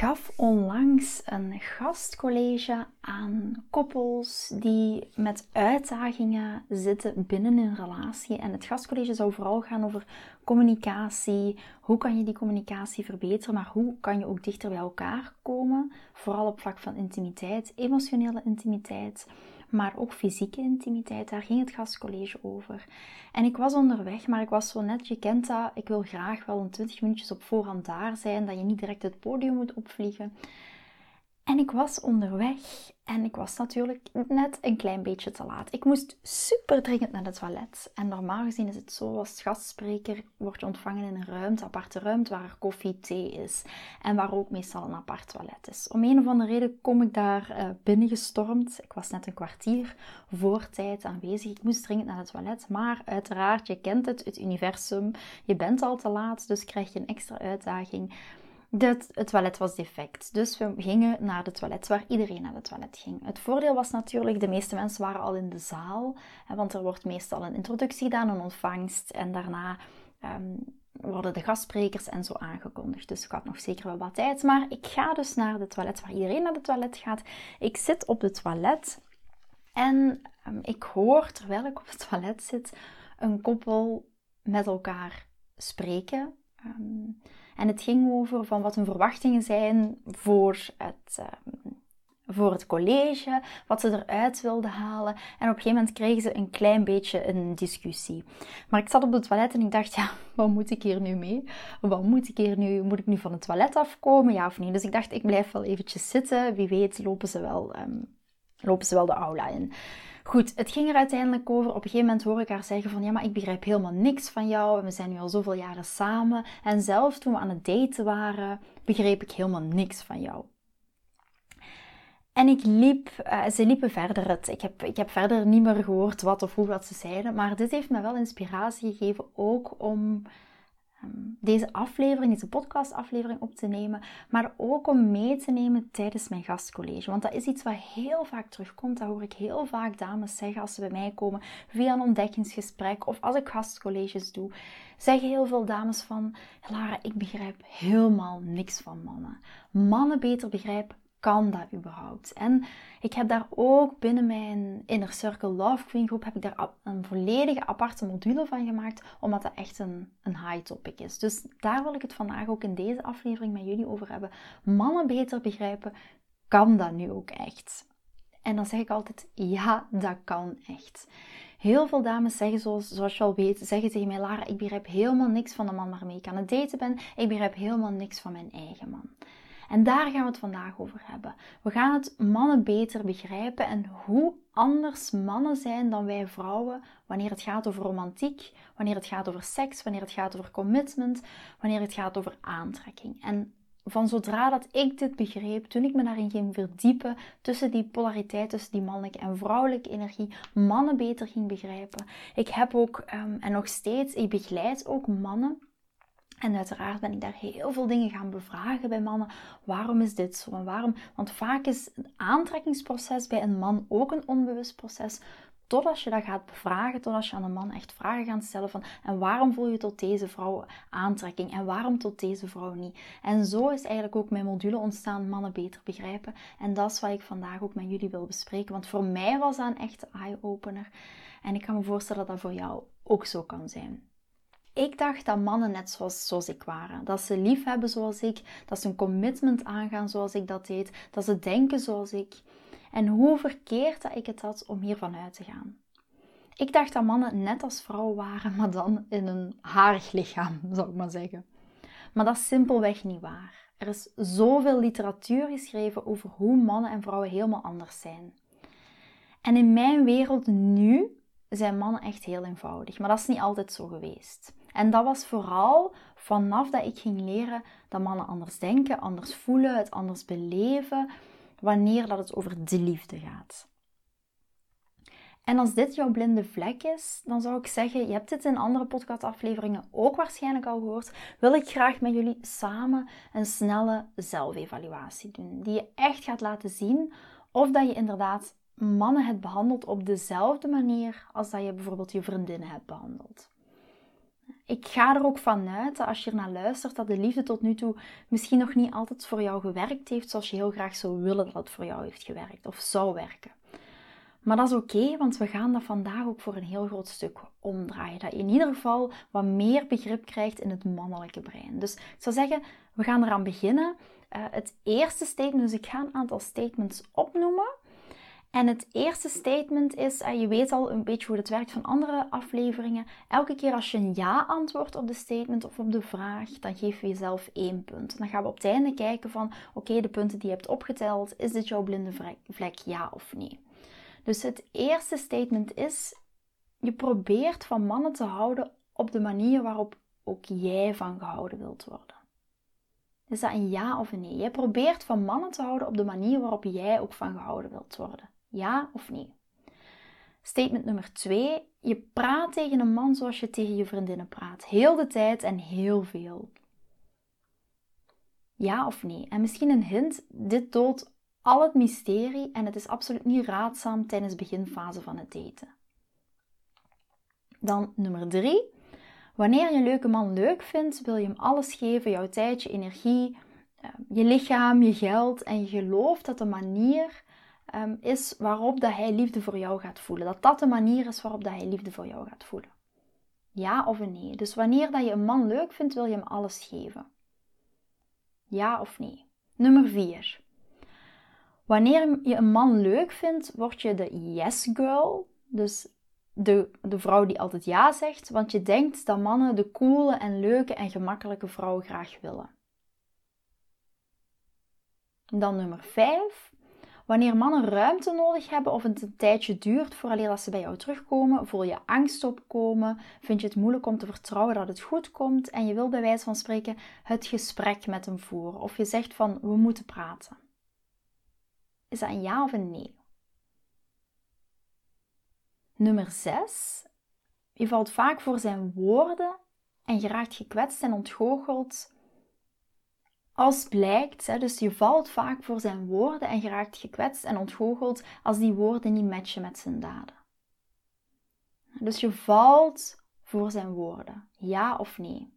gaf onlangs een gastcollege aan koppels die met uitdagingen zitten binnen hun relatie. En het gastcollege zou vooral gaan over communicatie. Hoe kan je die communicatie verbeteren, maar hoe kan je ook dichter bij elkaar komen? Vooral op vlak van intimiteit, emotionele intimiteit maar ook fysieke intimiteit. Daar ging het gastcollege over. En ik was onderweg, maar ik was zo net, je kent dat, ik wil graag wel een 20 minuutjes op voorhand daar zijn, dat je niet direct het podium moet opvliegen. En ik was onderweg en ik was natuurlijk net een klein beetje te laat. Ik moest super dringend naar het toilet. En normaal gezien is het zo, als gastspreker word je ontvangen in een ruimte, aparte ruimte, waar koffie, thee is. En waar ook meestal een apart toilet is. Om een of andere reden kom ik daar uh, binnengestormd. Ik was net een kwartier voor tijd aanwezig. Ik moest dringend naar het toilet. Maar uiteraard, je kent het, het universum. Je bent al te laat, dus krijg je een extra uitdaging. Het, toilet was defect. Dus we gingen naar het toilet waar iedereen naar het toilet ging. Het voordeel was natuurlijk, de meeste mensen waren al in de zaal. Want er wordt meestal een introductie gedaan, een ontvangst. En daarna um, worden de gastsprekers en zo aangekondigd. Dus ik had nog zeker wel wat tijd. Maar ik ga dus naar het toilet waar iedereen naar het toilet gaat. Ik zit op het toilet. En um, ik hoor, terwijl ik op het toilet zit, een koppel met elkaar spreken. Um, en het ging over van wat hun verwachtingen zijn voor het, ehm, voor het college, wat ze eruit wilden halen. En op een gegeven moment kregen ze een klein beetje een discussie. Maar ik zat op het toilet en ik dacht, ja, wat moet ik hier nu mee? Wat moet ik hier nu? Moet ik nu van het toilet afkomen, ja of niet? Dus ik dacht, ik blijf wel eventjes zitten. Wie weet lopen ze wel, um, lopen ze wel de aula in. Goed, het ging er uiteindelijk over. Op een gegeven moment hoor ik haar zeggen van ja, maar ik begrijp helemaal niks van jou. We zijn nu al zoveel jaren samen. En zelfs toen we aan het daten waren, begreep ik helemaal niks van jou. En ik liep, uh, ze liepen verder. Het, ik, heb, ik heb verder niet meer gehoord wat of hoe wat ze zeiden. Maar dit heeft me wel inspiratie gegeven ook om deze aflevering, deze podcastaflevering op te nemen, maar ook om mee te nemen tijdens mijn gastcollege. Want dat is iets wat heel vaak terugkomt. Dat hoor ik heel vaak dames zeggen als ze bij mij komen via een ontdekkingsgesprek of als ik gastcolleges doe. Zeggen heel veel dames van, Lara, ik begrijp helemaal niks van mannen. Mannen beter begrijpen kan dat überhaupt? En ik heb daar ook binnen mijn Inner Circle Love Queen groep heb ik daar een volledige aparte module van gemaakt, omdat dat echt een, een high topic is. Dus daar wil ik het vandaag ook in deze aflevering met jullie over hebben. Mannen beter begrijpen, kan dat nu ook echt? En dan zeg ik altijd, ja, dat kan echt. Heel veel dames zeggen, zoals, zoals je al weet, zeggen tegen mij, Lara, ik begrijp helemaal niks van de man waarmee ik aan het daten ben. Ik begrijp helemaal niks van mijn eigen man. En daar gaan we het vandaag over hebben. We gaan het mannen beter begrijpen en hoe anders mannen zijn dan wij vrouwen wanneer het gaat over romantiek, wanneer het gaat over seks, wanneer het gaat over commitment, wanneer het gaat over aantrekking. En van zodra dat ik dit begreep, toen ik me daarin ging verdiepen, tussen die polariteit, tussen die mannelijke en vrouwelijke energie, mannen beter ging begrijpen. Ik heb ook, um, en nog steeds, ik begeleid ook mannen en uiteraard ben ik daar heel veel dingen gaan bevragen bij mannen. Waarom is dit zo waarom? Want vaak is het aantrekkingsproces bij een man ook een onbewust proces. Totdat je dat gaat bevragen, totdat je aan een man echt vragen gaat stellen van en waarom voel je tot deze vrouw aantrekking en waarom tot deze vrouw niet. En zo is eigenlijk ook mijn module ontstaan, mannen beter begrijpen. En dat is wat ik vandaag ook met jullie wil bespreken, want voor mij was dat een echte eye-opener. En ik kan me voorstellen dat dat voor jou ook zo kan zijn. Ik dacht dat mannen net zoals, zoals ik waren. Dat ze lief hebben zoals ik. Dat ze een commitment aangaan zoals ik dat deed. Dat ze denken zoals ik. En hoe verkeerd dat ik het had om hiervan uit te gaan. Ik dacht dat mannen net als vrouwen waren, maar dan in een harig lichaam, zou ik maar zeggen. Maar dat is simpelweg niet waar. Er is zoveel literatuur geschreven over hoe mannen en vrouwen helemaal anders zijn. En in mijn wereld nu zijn mannen echt heel eenvoudig, maar dat is niet altijd zo geweest. En dat was vooral vanaf dat ik ging leren dat mannen anders denken, anders voelen, het anders beleven, wanneer dat het over de liefde gaat. En als dit jouw blinde vlek is, dan zou ik zeggen, je hebt dit in andere podcastafleveringen ook waarschijnlijk al gehoord, wil ik graag met jullie samen een snelle zelfevaluatie doen. Die je echt gaat laten zien of dat je inderdaad mannen hebt behandeld op dezelfde manier als dat je bijvoorbeeld je vriendinnen hebt behandeld. Ik ga er ook vanuit als je er naar luistert, dat de liefde tot nu toe misschien nog niet altijd voor jou gewerkt heeft zoals je heel graag zou willen dat het voor jou heeft gewerkt of zou werken. Maar dat is oké, want we gaan dat vandaag ook voor een heel groot stuk omdraaien. Dat je in ieder geval wat meer begrip krijgt in het mannelijke brein. Dus ik zou zeggen, we gaan eraan beginnen. Uh, het eerste statement, dus ik ga een aantal statements opnoemen. En het eerste statement is, uh, je weet al een beetje hoe het werkt van andere afleveringen. Elke keer als je een ja antwoordt op de statement of op de vraag, dan geef je jezelf één punt. Dan gaan we op het einde kijken van, oké, de punten die je hebt opgeteld, is dit jouw blinde vlek, ja of nee? Dus het eerste statement is: je probeert van mannen te houden op de manier waarop ook jij van gehouden wilt worden. Is dat een ja of een nee? Jij probeert van mannen te houden op de manier waarop jij ook van gehouden wilt worden. Ja of nee? Statement nummer twee: je praat tegen een man zoals je tegen je vriendinnen praat. Heel de tijd en heel veel. Ja of nee? En misschien een hint: dit toont al het mysterie en het is absoluut niet raadzaam tijdens de beginfase van het daten. Dan nummer 3. Wanneer je een leuke man leuk vindt, wil je hem alles geven: jouw tijd, je energie, ehm, je lichaam, je geld. En je gelooft dat de manier ehm, is waarop dat hij liefde voor jou gaat voelen. Dat dat de manier is waarop dat hij liefde voor jou gaat voelen. Ja of nee? Dus wanneer dat je een man leuk vindt, wil je hem alles geven. Ja of nee? Nummer 4. Wanneer je een man leuk vindt, word je de yes girl. Dus de, de vrouw die altijd ja zegt. Want je denkt dat mannen de coole en leuke en gemakkelijke vrouw graag willen. Dan nummer 5. Wanneer mannen ruimte nodig hebben of het een tijdje duurt voordat ze bij jou terugkomen, voel je angst opkomen, vind je het moeilijk om te vertrouwen dat het goed komt en je wil bij wijze van spreken het gesprek met hem voeren. Of je zegt van we moeten praten. Is dat een ja of een nee? Nummer 6. Je valt vaak voor zijn woorden en je raakt gekwetst en ontgoocheld. Als blijkt, dus je valt vaak voor zijn woorden en je raakt gekwetst en ontgoocheld als die woorden niet matchen met zijn daden. Dus je valt voor zijn woorden, ja of nee.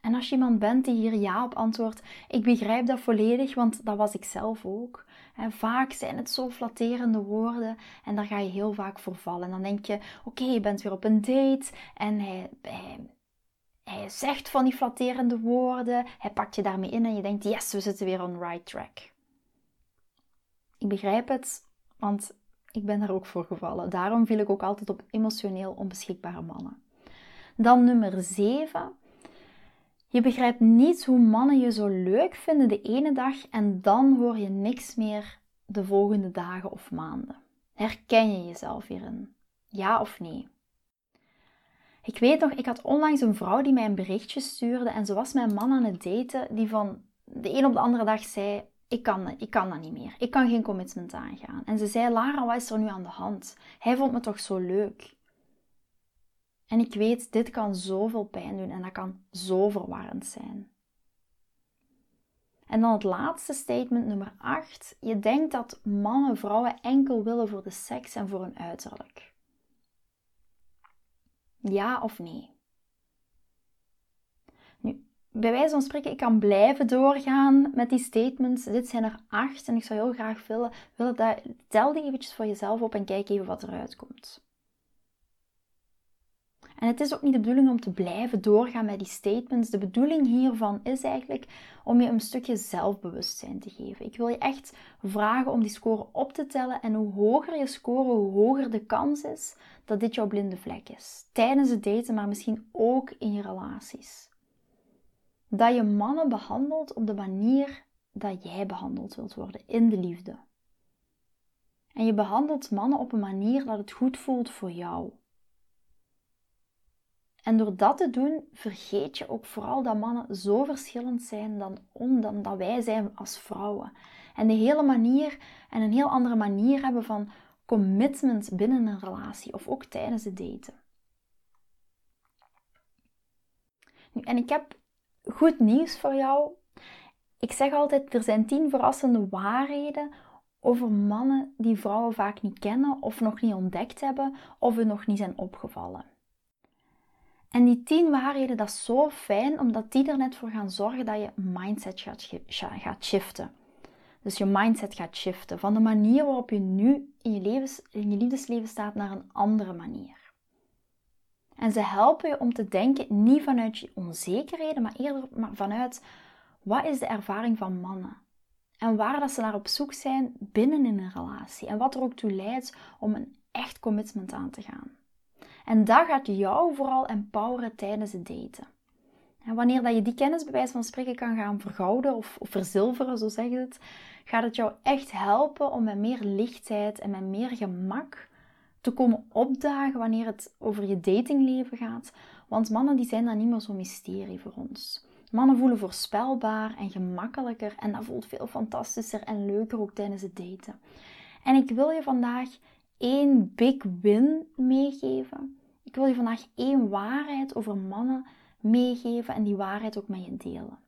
En als je iemand bent die hier ja op antwoordt, ik begrijp dat volledig, want dat was ik zelf ook. Vaak zijn het zo flatterende woorden en daar ga je heel vaak voor vallen. En dan denk je, oké, je bent weer op een date en hij, hij, hij zegt van die flatterende woorden, hij pakt je daarmee in en je denkt, yes, we zitten weer on right track. Ik begrijp het, want ik ben daar ook voor gevallen. Daarom viel ik ook altijd op emotioneel onbeschikbare mannen. Dan nummer 7 je begrijpt niet hoe mannen je zo leuk vinden de ene dag en dan hoor je niks meer de volgende dagen of maanden. Herken je jezelf hierin? Ja of nee? Ik weet nog, ik had onlangs een vrouw die mij een berichtje stuurde en ze was mijn man aan het daten die van de een op de andere dag zei: ik kan, ik kan dat niet meer. Ik kan geen commitment aangaan. En ze zei: Lara, wat is er nu aan de hand? Hij vond me toch zo leuk. En ik weet, dit kan zoveel pijn doen en dat kan zo verwarrend zijn. En dan het laatste statement, nummer 8. Je denkt dat mannen vrouwen enkel willen voor de seks en voor hun uiterlijk. Ja of nee? Nu, bij wijze van spreken, ik kan blijven doorgaan met die statements. Dit zijn er acht en ik zou heel graag willen, willen dat, tel die eventjes voor jezelf op en kijk even wat eruit komt. En het is ook niet de bedoeling om te blijven doorgaan met die statements. De bedoeling hiervan is eigenlijk om je een stukje zelfbewustzijn te geven. Ik wil je echt vragen om die score op te tellen. En hoe hoger je score, hoe hoger de kans is dat dit jouw blinde vlek is. Tijdens het daten, maar misschien ook in je relaties. dat je mannen behandelt op de manier dat jij behandeld wilt worden in de liefde. En je behandelt mannen op een manier dat het goed voelt voor jou. En door dat te doen, vergeet je ook vooral dat mannen zo verschillend zijn dan, dan dat wij zijn als vrouwen. En de hele manier en een heel andere manier hebben van commitment binnen een relatie of ook tijdens het daten. Nu, en ik heb goed nieuws voor jou. Ik zeg altijd, er zijn tien verrassende waarheden over mannen die vrouwen vaak niet kennen of nog niet ontdekt hebben of er nog niet zijn opgevallen. En die tien waarheden, dat is zo fijn, omdat die er net voor gaan zorgen dat je mindset gaat, shiften. Dus je mindset gaat shiften van de manier waarop je nu in je, levens, in je liefdesleven staat naar een andere manier. En ze helpen je om te denken niet vanuit je onzekerheden, maar eerder vanuit wat is de ervaring van mannen? En waar dat ze naar op zoek zijn binnen in een relatie. En wat er ook toe leidt om een echt commitment aan te gaan. En dat gaat jou vooral empoweren tijdens het daten. En wanneer dat je die kennis bij wijze van spreken kan gaan vergouden of, verzilveren, zo zeg je het, gaat het jou echt helpen om met meer lichtheid en met meer gemak te komen opdagen wanneer het over je datingleven gaat. Want mannen die zijn dan niet meer zo'n mysterie voor ons. Mannen voelen voorspelbaar en gemakkelijker en dat voelt veel fantastischer en leuker ook tijdens het daten. En ik wil je vandaag één big win meegeven. Ik wil je vandaag één waarheid over mannen meegeven en die waarheid ook met je delen.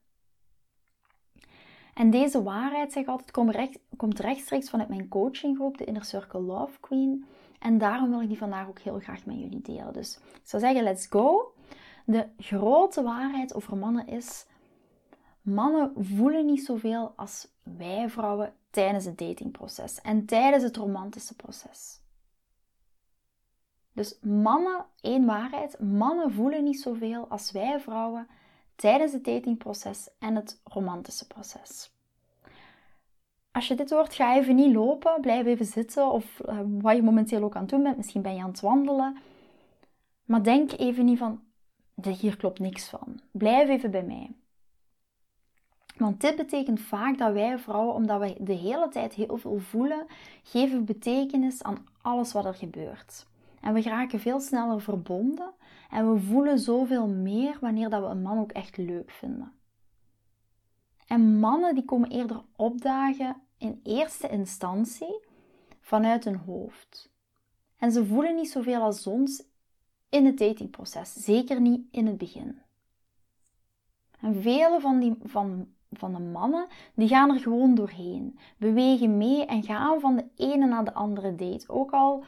En deze waarheid, zeg ik altijd, komt, recht, komt rechtstreeks vanuit mijn coachinggroep, de Inner Circle Love Queen. En daarom wil ik die vandaag ook heel graag met jullie delen. Dus ik zou zeggen, let's go. De grote waarheid over mannen is: mannen voelen niet zoveel als wij vrouwen tijdens het datingproces en tijdens het romantische proces. Dus mannen, één waarheid, mannen voelen niet zoveel als wij vrouwen tijdens het datingproces en het romantische proces. Als je dit hoort, ga even niet lopen, blijf even zitten of uh, wat je momenteel ook aan het doen bent. Misschien ben je aan het wandelen. Maar denk even niet van, hier klopt niks van. Blijf even bij mij. Want dit betekent vaak dat wij vrouwen, omdat wij de hele tijd heel veel voelen, geven betekenis aan alles wat er gebeurt. En we raken veel sneller verbonden en we voelen zoveel meer wanneer dat we een man ook echt leuk vinden. En mannen die komen eerder opdagen in eerste instantie vanuit hun hoofd. En ze voelen niet zoveel als ons in het datingproces, zeker niet in het begin. En vele van, die, van, van de mannen die gaan er gewoon doorheen, bewegen mee en gaan van de ene naar de andere date. Ook al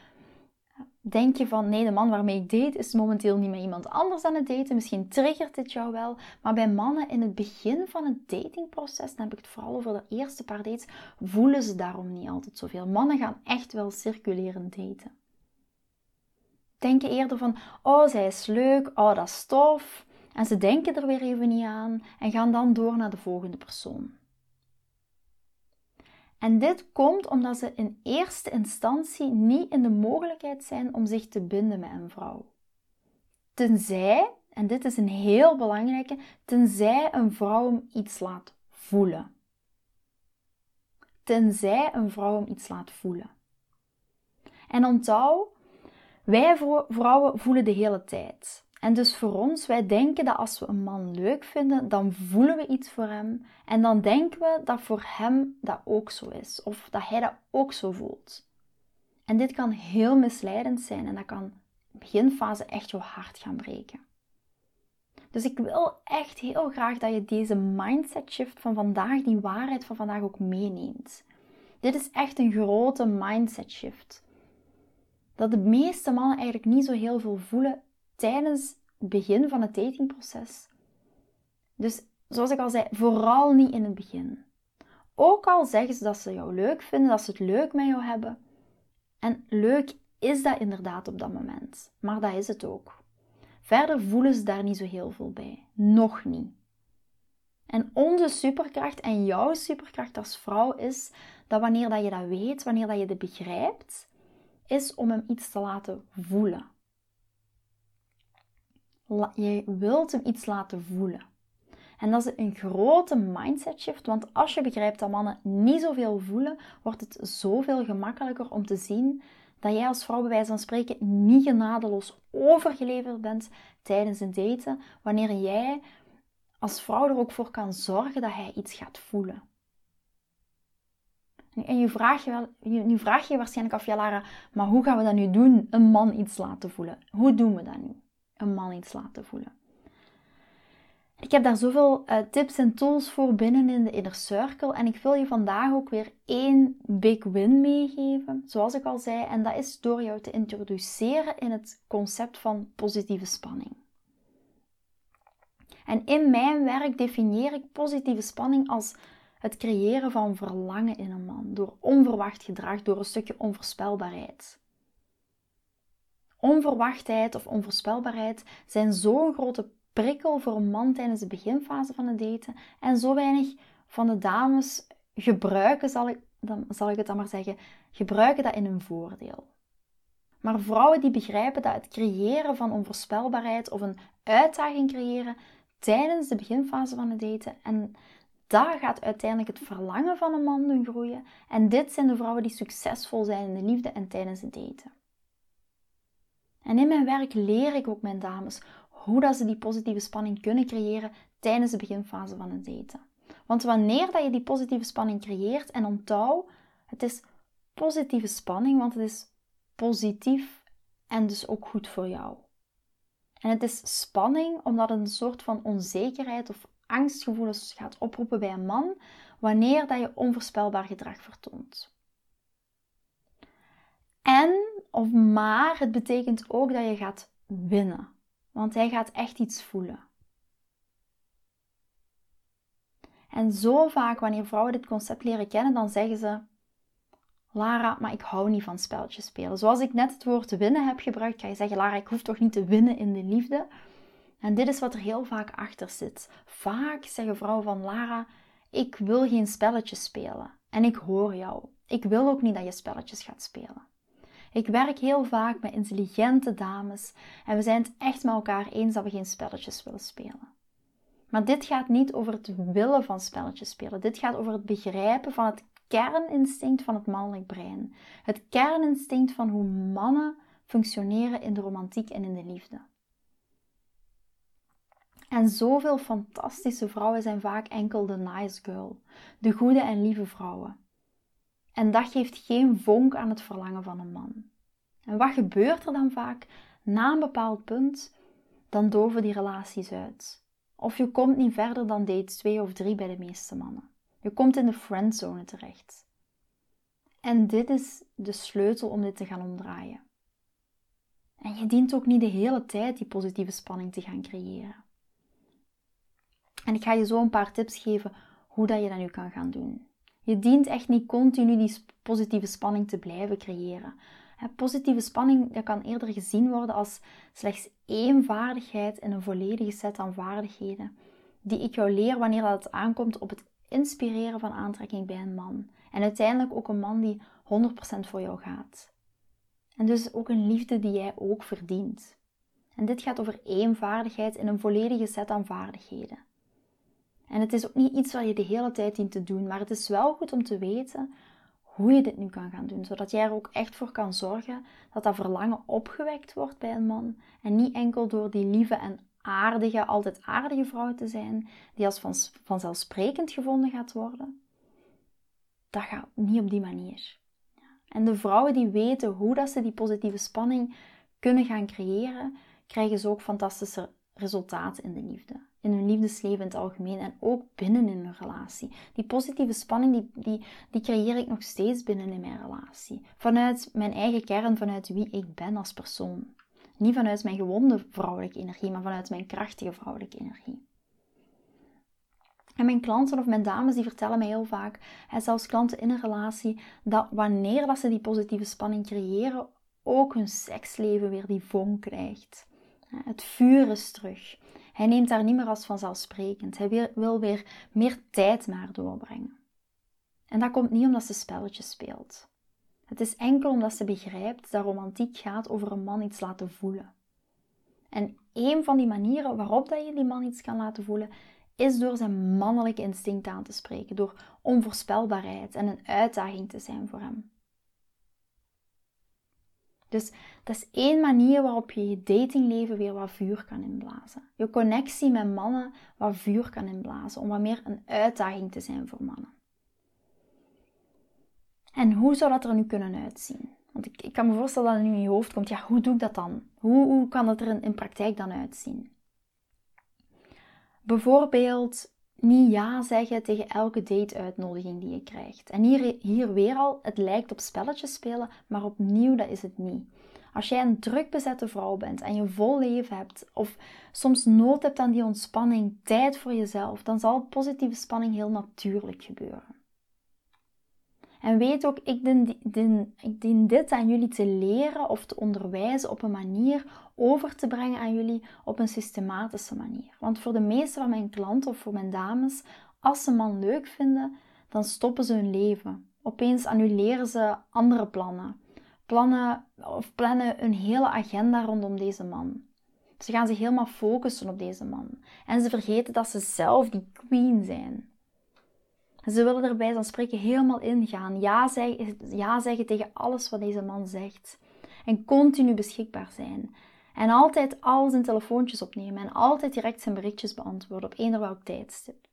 denk je van nee, de man waarmee ik date is momenteel niet met iemand anders aan het daten. Misschien triggert dit jou wel. Maar bij mannen in het begin van het datingproces, dan heb ik het vooral over de eerste paar dates, voelen ze daarom niet altijd zoveel. Mannen gaan echt wel circulerend daten. Denken eerder van, oh, zij is leuk, oh, dat is tof. En ze denken er weer even niet aan en gaan dan door naar de volgende persoon. En dit komt omdat ze in eerste instantie niet in de mogelijkheid zijn om zich te binden met een vrouw. Tenzij, en dit is een heel belangrijke, tenzij een vrouw hem iets laat voelen. Tenzij een vrouw hem iets laat voelen. En onthoud, wij vrouwen voelen de hele tijd. En dus voor ons, wij denken dat als we een man leuk vinden, dan voelen we iets voor hem. En dan denken we dat voor hem dat ook zo is. Of dat hij dat ook zo voelt. En dit kan heel misleidend zijn en dat kan in beginfase echt jouw hart gaan breken. Dus ik wil echt heel graag dat je deze mindset shift van vandaag, die waarheid van vandaag ook meeneemt. Dit is echt een grote mindset shift. Dat de meeste mannen eigenlijk niet zo heel veel voelen tijdens het begin van het datingproces. Dus zoals ik al zei, vooral niet in het begin. Ook al zeggen ze dat ze jou leuk vinden, dat ze het leuk met jou hebben. En leuk is dat inderdaad op dat moment, maar dat is het ook. Verder voelen ze daar niet zo heel veel bij. Nog niet. En onze superkracht en jouw superkracht als vrouw is dat wanneer dat je dat weet, wanneer dat je dit begrijpt, is om hem iets te laten voelen je wilt hem iets laten voelen. En dat is een grote mindset shift, want als je begrijpt dat mannen niet zoveel voelen, wordt het zoveel gemakkelijker om te zien dat jij als vrouw bij wijze van spreken niet genadeloos overgeleverd bent tijdens het daten, wanneer jij als vrouw er ook voor kan zorgen dat hij iets gaat voelen. En je vraag je, nu vraag je waarschijnlijk af, ja Lara, maar hoe gaan we dat nu doen? Een man iets laten voelen. Hoe doen we dat nu? Een man iets laten voelen. Ik heb daar zoveel uh, tips en tools voor binnen in de Inner Circle. En ik wil je vandaag ook weer één big win meegeven, zoals ik al zei. En dat is door jou te introduceren in het concept van positieve spanning. En in mijn werk definieer ik positieve spanning als het creëren van verlangen in een man door onverwacht gedrag, door een stukje onvoorspelbaarheid. Onverwachtheid of onvoorspelbaarheid zijn zo'n grote prikkel voor een man tijdens de beginfase van het daten en zo weinig van de dames gebruiken, zal ik, dan, zal ik het dan maar zeggen, gebruiken dat in hun voordeel. Maar vrouwen die begrijpen dat het creëren van onvoorspelbaarheid of een uitdaging creëren tijdens de beginfase van het daten en dat gaat uiteindelijk het verlangen van een man doen groeien. En dit zijn de vrouwen die succesvol zijn in de liefde en tijdens het daten. En in mijn werk leer ik ook mijn dames hoe dat ze die positieve spanning kunnen creëren tijdens de beginfase van het daten. Want wanneer dat je die positieve spanning creëert en onthoud, het is positieve spanning, want het is positief en dus ook goed voor jou. En het is spanning omdat het een soort van onzekerheid of angstgevoelens gaat oproepen bij een man wanneer dat je onvoorspelbaar gedrag vertoont. En of maar het betekent ook dat je gaat winnen, want hij gaat echt iets voelen. En zo vaak wanneer vrouwen dit concept leren kennen, dan zeggen ze: Lara, maar ik hou niet van spelletjes spelen. Zoals ik net het woord winnen heb gebruikt, ga je zeggen: Lara, ik hoef toch niet te winnen in de liefde. En dit is wat er heel vaak achter zit. Vaak zeggen vrouwen van Lara, ik wil geen spelletjes spelen. En ik hoor jou. Ik wil ook niet dat je spelletjes gaat spelen. Ik werk heel vaak met intelligente dames en we zijn het echt met elkaar eens dat we geen spelletjes willen spelen. Maar dit gaat niet over het willen van spelletjes spelen. Dit gaat over het begrijpen van het kerninstinct van het mannelijk brein. Het kerninstinct van hoe mannen functioneren in de romantiek en in de liefde. En zoveel fantastische vrouwen zijn vaak enkel de nice girl, de goede en lieve vrouwen. En dat geeft geen vonk aan het verlangen van een man. En wat gebeurt er dan vaak? Na een bepaald punt, dan doven die relaties uit. Of je komt niet verder dan date 2 of 3 bij de meeste mannen. Je komt in de friendzone terecht. En dit is de sleutel om dit te gaan omdraaien. En je dient ook niet de hele tijd die positieve spanning te gaan creëren. En ik ga je zo een paar tips geven hoe dat je dat nu kan gaan doen. Je dient echt niet continu die positieve spanning te blijven creëren. Positieve spanning dat kan eerder gezien worden als slechts één vaardigheid in een volledige set aan vaardigheden die ik jou leer wanneer dat het aankomt op het inspireren van aantrekking bij een man. En uiteindelijk ook een man die 100% voor jou gaat. En dus ook een liefde die jij ook verdient. En dit gaat over één vaardigheid in een volledige set aan vaardigheden. En het is ook niet iets waar je de hele tijd in te doen, maar het is wel goed om te weten hoe je dit nu kan gaan doen, zodat jij er ook echt voor kan zorgen dat dat verlangen opgewekt wordt bij een man en niet enkel door die lieve en aardige, altijd aardige vrouw te zijn, die als van, vanzelfsprekend gevonden gaat worden. Dat gaat niet op die manier. En de vrouwen die weten hoe dat ze die positieve spanning kunnen gaan creëren, krijgen ze ook fantastische resultaten in de liefde in hun liefdesleven in het algemeen en ook binnen in een relatie. Die positieve spanning, die, die, die creëer ik nog steeds binnen in mijn relatie. Vanuit mijn eigen kern, vanuit wie ik ben als persoon. Niet vanuit mijn gewonde vrouwelijke energie, maar vanuit mijn krachtige vrouwelijke energie. En mijn klanten of mijn dames die vertellen mij heel vaak, zelfs klanten in een relatie, dat wanneer dat ze die positieve spanning creëren, ook hun seksleven weer die vonk krijgt. Het vuur is terug. Hij neemt daar niet meer als vanzelfsprekend. Hij wil weer meer tijd maar doorbrengen. En dat komt niet omdat ze spelletjes speelt. Het is enkel omdat ze begrijpt dat romantiek gaat over een man iets laten voelen. En een van die manieren waarop dat je die man iets kan laten voelen, is door zijn mannelijke instinct aan te spreken, door onvoorspelbaarheid en een uitdaging te zijn voor hem. Dus dat is één manier waarop je je datingleven weer wat vuur kan inblazen. Je connectie met mannen wat vuur kan inblazen, om wat meer een uitdaging te zijn voor mannen. En hoe zou dat er nu kunnen uitzien? Want ik, ik kan me voorstellen dat het nu in je hoofd komt, ja, hoe doe ik dat dan? Hoe, hoe kan dat er in, in praktijk dan uitzien? Bijvoorbeeld niet ja zeggen tegen elke date-uitnodiging die je krijgt. En hier, hier weer al, het lijkt op spelletjes spelen, maar opnieuw, dat is het niet. Als jij een druk bezette vrouw bent en je vol leven hebt, of soms nood hebt aan die ontspanning, tijd voor jezelf, dan zal positieve spanning heel natuurlijk gebeuren. En weet ook, ik dien, dien, ik dien dit aan jullie te leren of te onderwijzen op een manier over te brengen aan jullie op een systematische manier. Want voor de meeste van mijn klanten of voor mijn dames, als ze een man leuk vinden, dan stoppen ze hun leven. Opeens annuleren ze andere plannen. Plannen of plannen een hele agenda rondom deze man. Ze gaan zich helemaal focussen op deze man. En ze vergeten dat ze zelf die queen zijn. Ze willen er bij van spreken helemaal ingaan. Ja zeggen, ja zeggen tegen alles wat deze man zegt. En continu beschikbaar zijn. En altijd al zijn telefoontjes opnemen en altijd direct zijn berichtjes beantwoorden op eender welk tijdstip.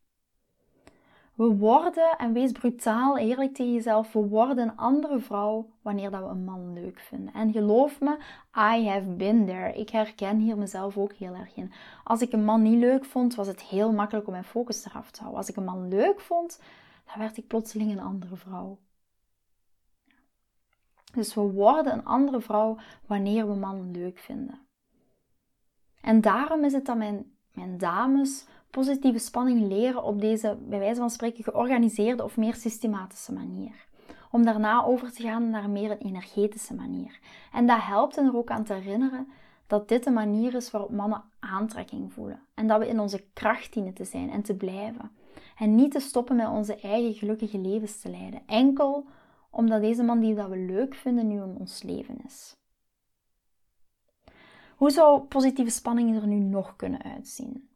We worden, en wees brutaal eerlijk tegen jezelf, we worden een andere vrouw wanneer dat we een man leuk vinden. En geloof me, I have been there. Ik herken hier mezelf ook heel erg in. Als ik een man niet leuk vond, was het heel makkelijk om mijn focus eraf te houden. Als ik een man leuk vond, dan werd ik plotseling een andere vrouw. Dus we worden een andere vrouw wanneer we mannen leuk vinden. En daarom is het dat mijn, mijn dames positieve spanning leren op deze, bij wijze van spreken, georganiseerde of meer systematische manier. Om daarna over te gaan naar meer een energetische manier. En dat helpt hen er ook aan te herinneren dat dit de manier is waarop mannen aantrekking voelen. En dat we in onze kracht dienen te zijn en te blijven. En niet te stoppen met onze eigen gelukkige levens te leiden. Enkel omdat deze man die dat we leuk vinden nu in ons leven is. Hoe zou positieve spanning er nu nog kunnen uitzien?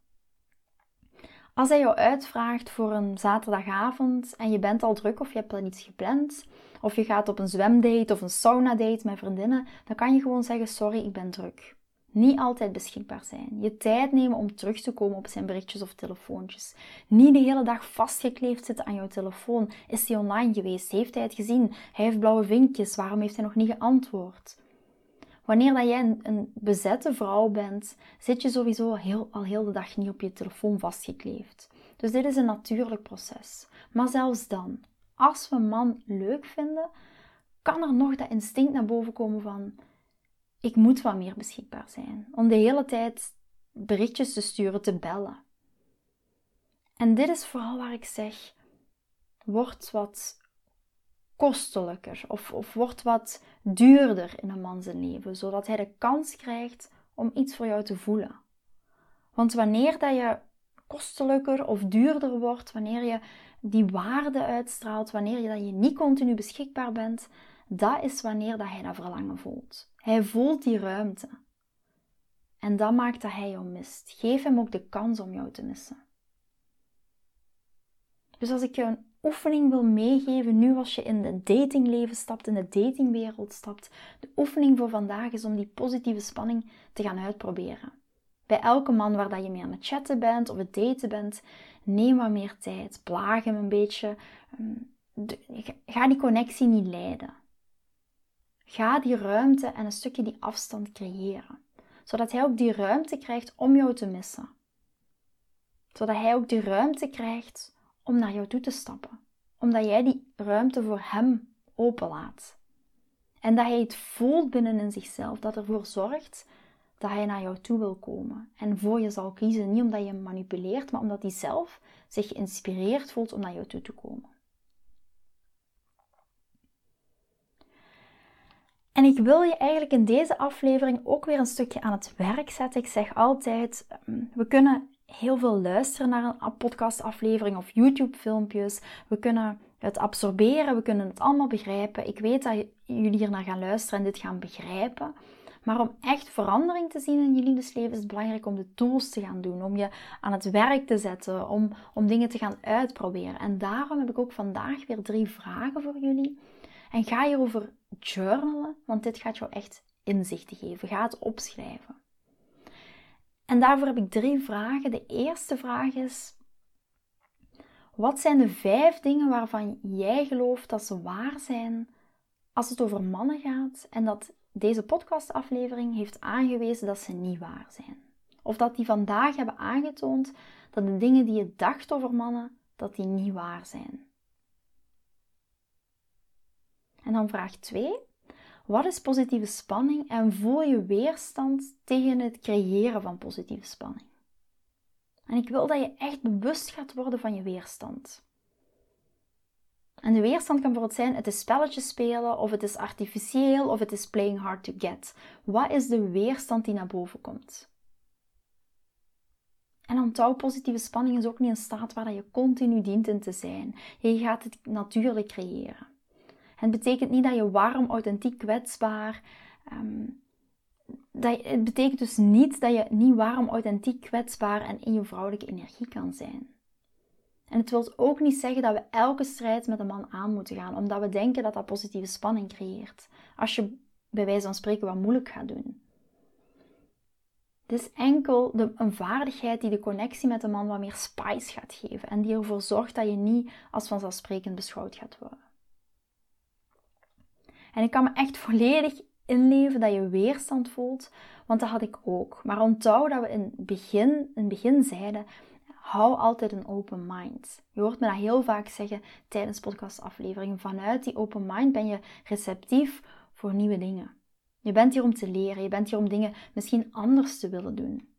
Als hij jou uitvraagt voor een zaterdagavond en je bent al druk of je hebt al iets gepland, of je gaat op een zwemdate of een sauna-date met vriendinnen, dan kan je gewoon zeggen: Sorry, ik ben druk. Niet altijd beschikbaar zijn. Je tijd nemen om terug te komen op zijn berichtjes of telefoontjes. Niet de hele dag vastgekleefd zitten aan jouw telefoon. Is hij online geweest? Heeft hij het gezien? Hij heeft blauwe vinkjes. Waarom heeft hij nog niet geantwoord? Wanneer dat jij een, bezette vrouw bent, zit je sowieso heel, al heel de dag niet op je telefoon vastgekleefd. Dus dit is een natuurlijk proces. Maar zelfs dan, als we een man leuk vinden, kan er nog dat instinct naar boven komen van ik moet wat meer beschikbaar zijn. Om de hele tijd berichtjes te sturen, te bellen. En dit is vooral waar ik zeg, word wat kostelijker of, of wordt wat duurder in een man zijn leven, zodat hij de kans krijgt om iets voor jou te voelen. Want wanneer dat je kostelijker of duurder wordt, wanneer je die waarde uitstraalt, wanneer je, dat je niet continu beschikbaar bent, dat is wanneer dat hij dat verlangen voelt. Hij voelt die ruimte. En dat maakt dat hij jou mist. Geef hem ook de kans om jou te missen. Dus als ik je oefening wil meegeven, nu als je in de datingleven stapt, in de datingwereld stapt, de oefening voor vandaag is om die positieve spanning te gaan uitproberen. Bij elke man waar dat je mee aan het chatten bent of het daten bent, neem wat meer tijd. Plaag hem een beetje. Ehm, ga die connectie niet leiden. Ga die ruimte en een stukje die afstand creëren. Zodat hij ook die ruimte krijgt om jou te missen. Zodat hij ook die ruimte krijgt om naar jou toe te stappen. Omdat jij die ruimte voor hem openlaat. En dat hij het voelt binnen in zichzelf. Dat ervoor zorgt dat hij naar jou toe wil komen. En voor je zal kiezen. Niet omdat je hem manipuleert, maar omdat hij zelf zich geïnspireerd voelt om naar jou toe te komen. En ik wil je eigenlijk in deze aflevering ook weer een stukje aan het werk zetten. Ik zeg altijd, ehm, we kunnen heel veel luisteren naar een podcastaflevering of YouTube-filmpjes. We kunnen het absorberen, we kunnen het allemaal begrijpen. Ik weet dat jullie hier naar gaan luisteren en dit gaan begrijpen. Maar om echt verandering te zien in je liefdesleven is het belangrijk om de tools te gaan doen, om je aan het werk te zetten, om, om dingen te gaan uitproberen. En daarom heb ik ook vandaag weer drie vragen voor jullie. En ga hierover journalen, want dit gaat jou echt inzichten geven. Ga het opschrijven. En daarvoor heb ik drie vragen. De eerste vraag is: wat zijn de vijf dingen waarvan jij gelooft dat ze waar zijn als het over mannen gaat en dat deze podcastaflevering heeft aangewezen dat ze niet waar zijn? Of dat die vandaag hebben aangetoond dat de dingen die je dacht over mannen, dat die niet waar zijn. En dan vraag 2. Wat is positieve spanning en voel je weerstand tegen het creëren van positieve spanning? En ik wil dat je echt bewust gaat worden van je weerstand. En de weerstand kan bijvoorbeeld zijn: het is spelletjes spelen, of het is artificieel, of het is playing hard to get. Wat is de weerstand die naar boven komt? En onthoud, positieve spanning is ook niet een staat waar je continu dient in te zijn. Je gaat het natuurlijk creëren. Het betekent niet dat je warm, authentiek, kwetsbaar. Um, dat, het betekent dus niet dat je niet warm, authentiek, kwetsbaar en in je vrouwelijke energie kan zijn. En het wil ook niet zeggen dat we elke strijd met een man aan moeten gaan, omdat we denken dat dat positieve spanning creëert. Als je bij wijze van spreken wat moeilijk gaat doen. Het is enkel de, een vaardigheid die de connectie met een man wat meer spice gaat geven en die ervoor zorgt dat je niet als vanzelfsprekend beschouwd gaat worden. En ik kan me echt volledig inleven dat je weerstand voelt, want dat had ik ook. Maar onthoud dat we in het begin, in begin zeiden, hou altijd een open mind. Je hoort me dat heel vaak zeggen tijdens podcastafleveringen. Vanuit die open mind ben je receptief voor nieuwe dingen. Je bent hier om te leren, je bent hier om dingen misschien anders te willen doen.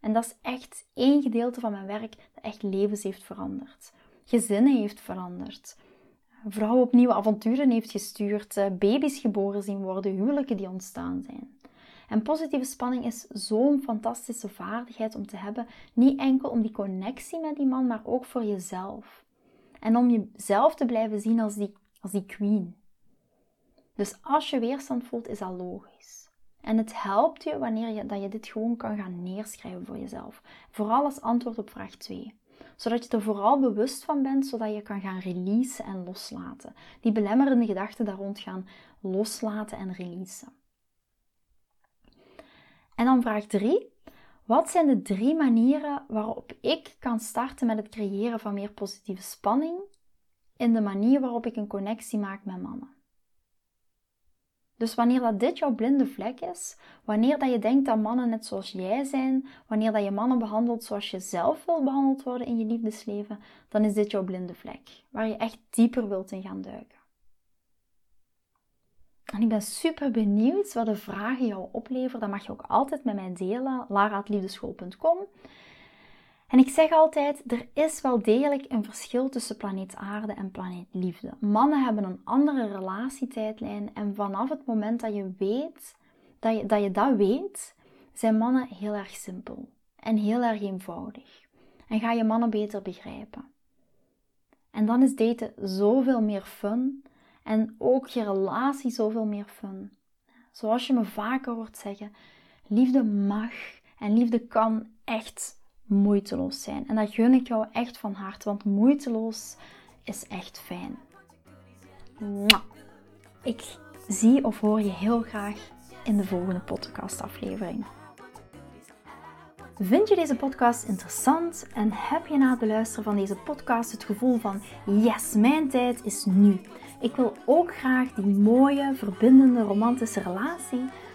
En dat is echt één gedeelte van mijn werk dat echt levens heeft veranderd. Gezinnen heeft veranderd vrouw op nieuwe avonturen heeft gestuurd, eh, baby's geboren zien worden, huwelijken die ontstaan zijn. En positieve spanning is zo'n fantastische vaardigheid om te hebben, niet enkel om die connectie met die man, maar ook voor jezelf. En om jezelf te blijven zien als die, als die queen. Dus als je weerstand voelt, is dat logisch. En het helpt je wanneer je, dat je dit gewoon kan gaan neerschrijven voor jezelf. Vooral als antwoord op vraag 2 zodat je er vooral bewust van bent, zodat je kan gaan releasen en loslaten. Die belemmerende gedachten daar rond gaan loslaten en releasen. En dan vraag 3. Wat zijn de drie manieren waarop ik kan starten met het creëren van meer positieve spanning in de manier waarop ik een connectie maak met mannen? Dus wanneer dat dit jouw blinde vlek is, wanneer dat je denkt dat mannen net zoals jij zijn, wanneer dat je mannen behandelt zoals je zelf wil behandeld worden in je liefdesleven, dan is dit jouw blinde vlek, waar je echt dieper wilt in gaan duiken. En ik ben super benieuwd wat de vragen jou opleveren. Dat mag je ook altijd met mij delen, lara.liefdeschool.com. En ik zeg altijd, er is wel degelijk een verschil tussen planeet aarde en planeet liefde. Mannen hebben een andere relatietijdlijn en vanaf het moment dat je weet, dat je dat, je dat weet, zijn mannen heel erg simpel en heel erg eenvoudig. En ga je mannen beter begrijpen. En dan is daten zoveel meer fun en ook je relatie zoveel meer fun. Zoals je me vaker hoort zeggen, liefde mag en liefde kan echt moeiteloos zijn. En dat gun ik jou echt van harte, want moeiteloos is echt fijn. Ik zie of hoor je heel graag in de volgende podcastaflevering. Vind je deze podcast interessant en heb je na het beluisteren van deze podcast het gevoel van yes, mijn tijd is nu. Ik wil ook graag die mooie, verbindende, romantische relatie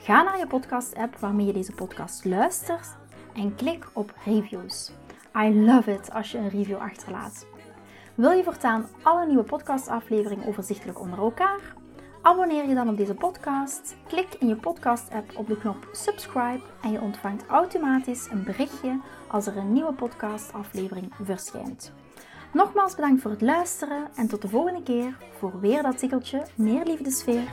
Ga naar je podcast-app waarmee je deze podcast luistert en klik op reviews. I love it als je een review achterlaat. Wil je voortaan alle nieuwe podcastafleveringen overzichtelijk onder elkaar? Abonneer je dan op deze podcast, klik in je podcast-app op de knop subscribe en je ontvangt automatisch een berichtje als er een nieuwe podcastaflevering verschijnt. Nogmaals bedankt voor het luisteren en tot de volgende keer voor weer dat tikkeltje meer liefdesfeer.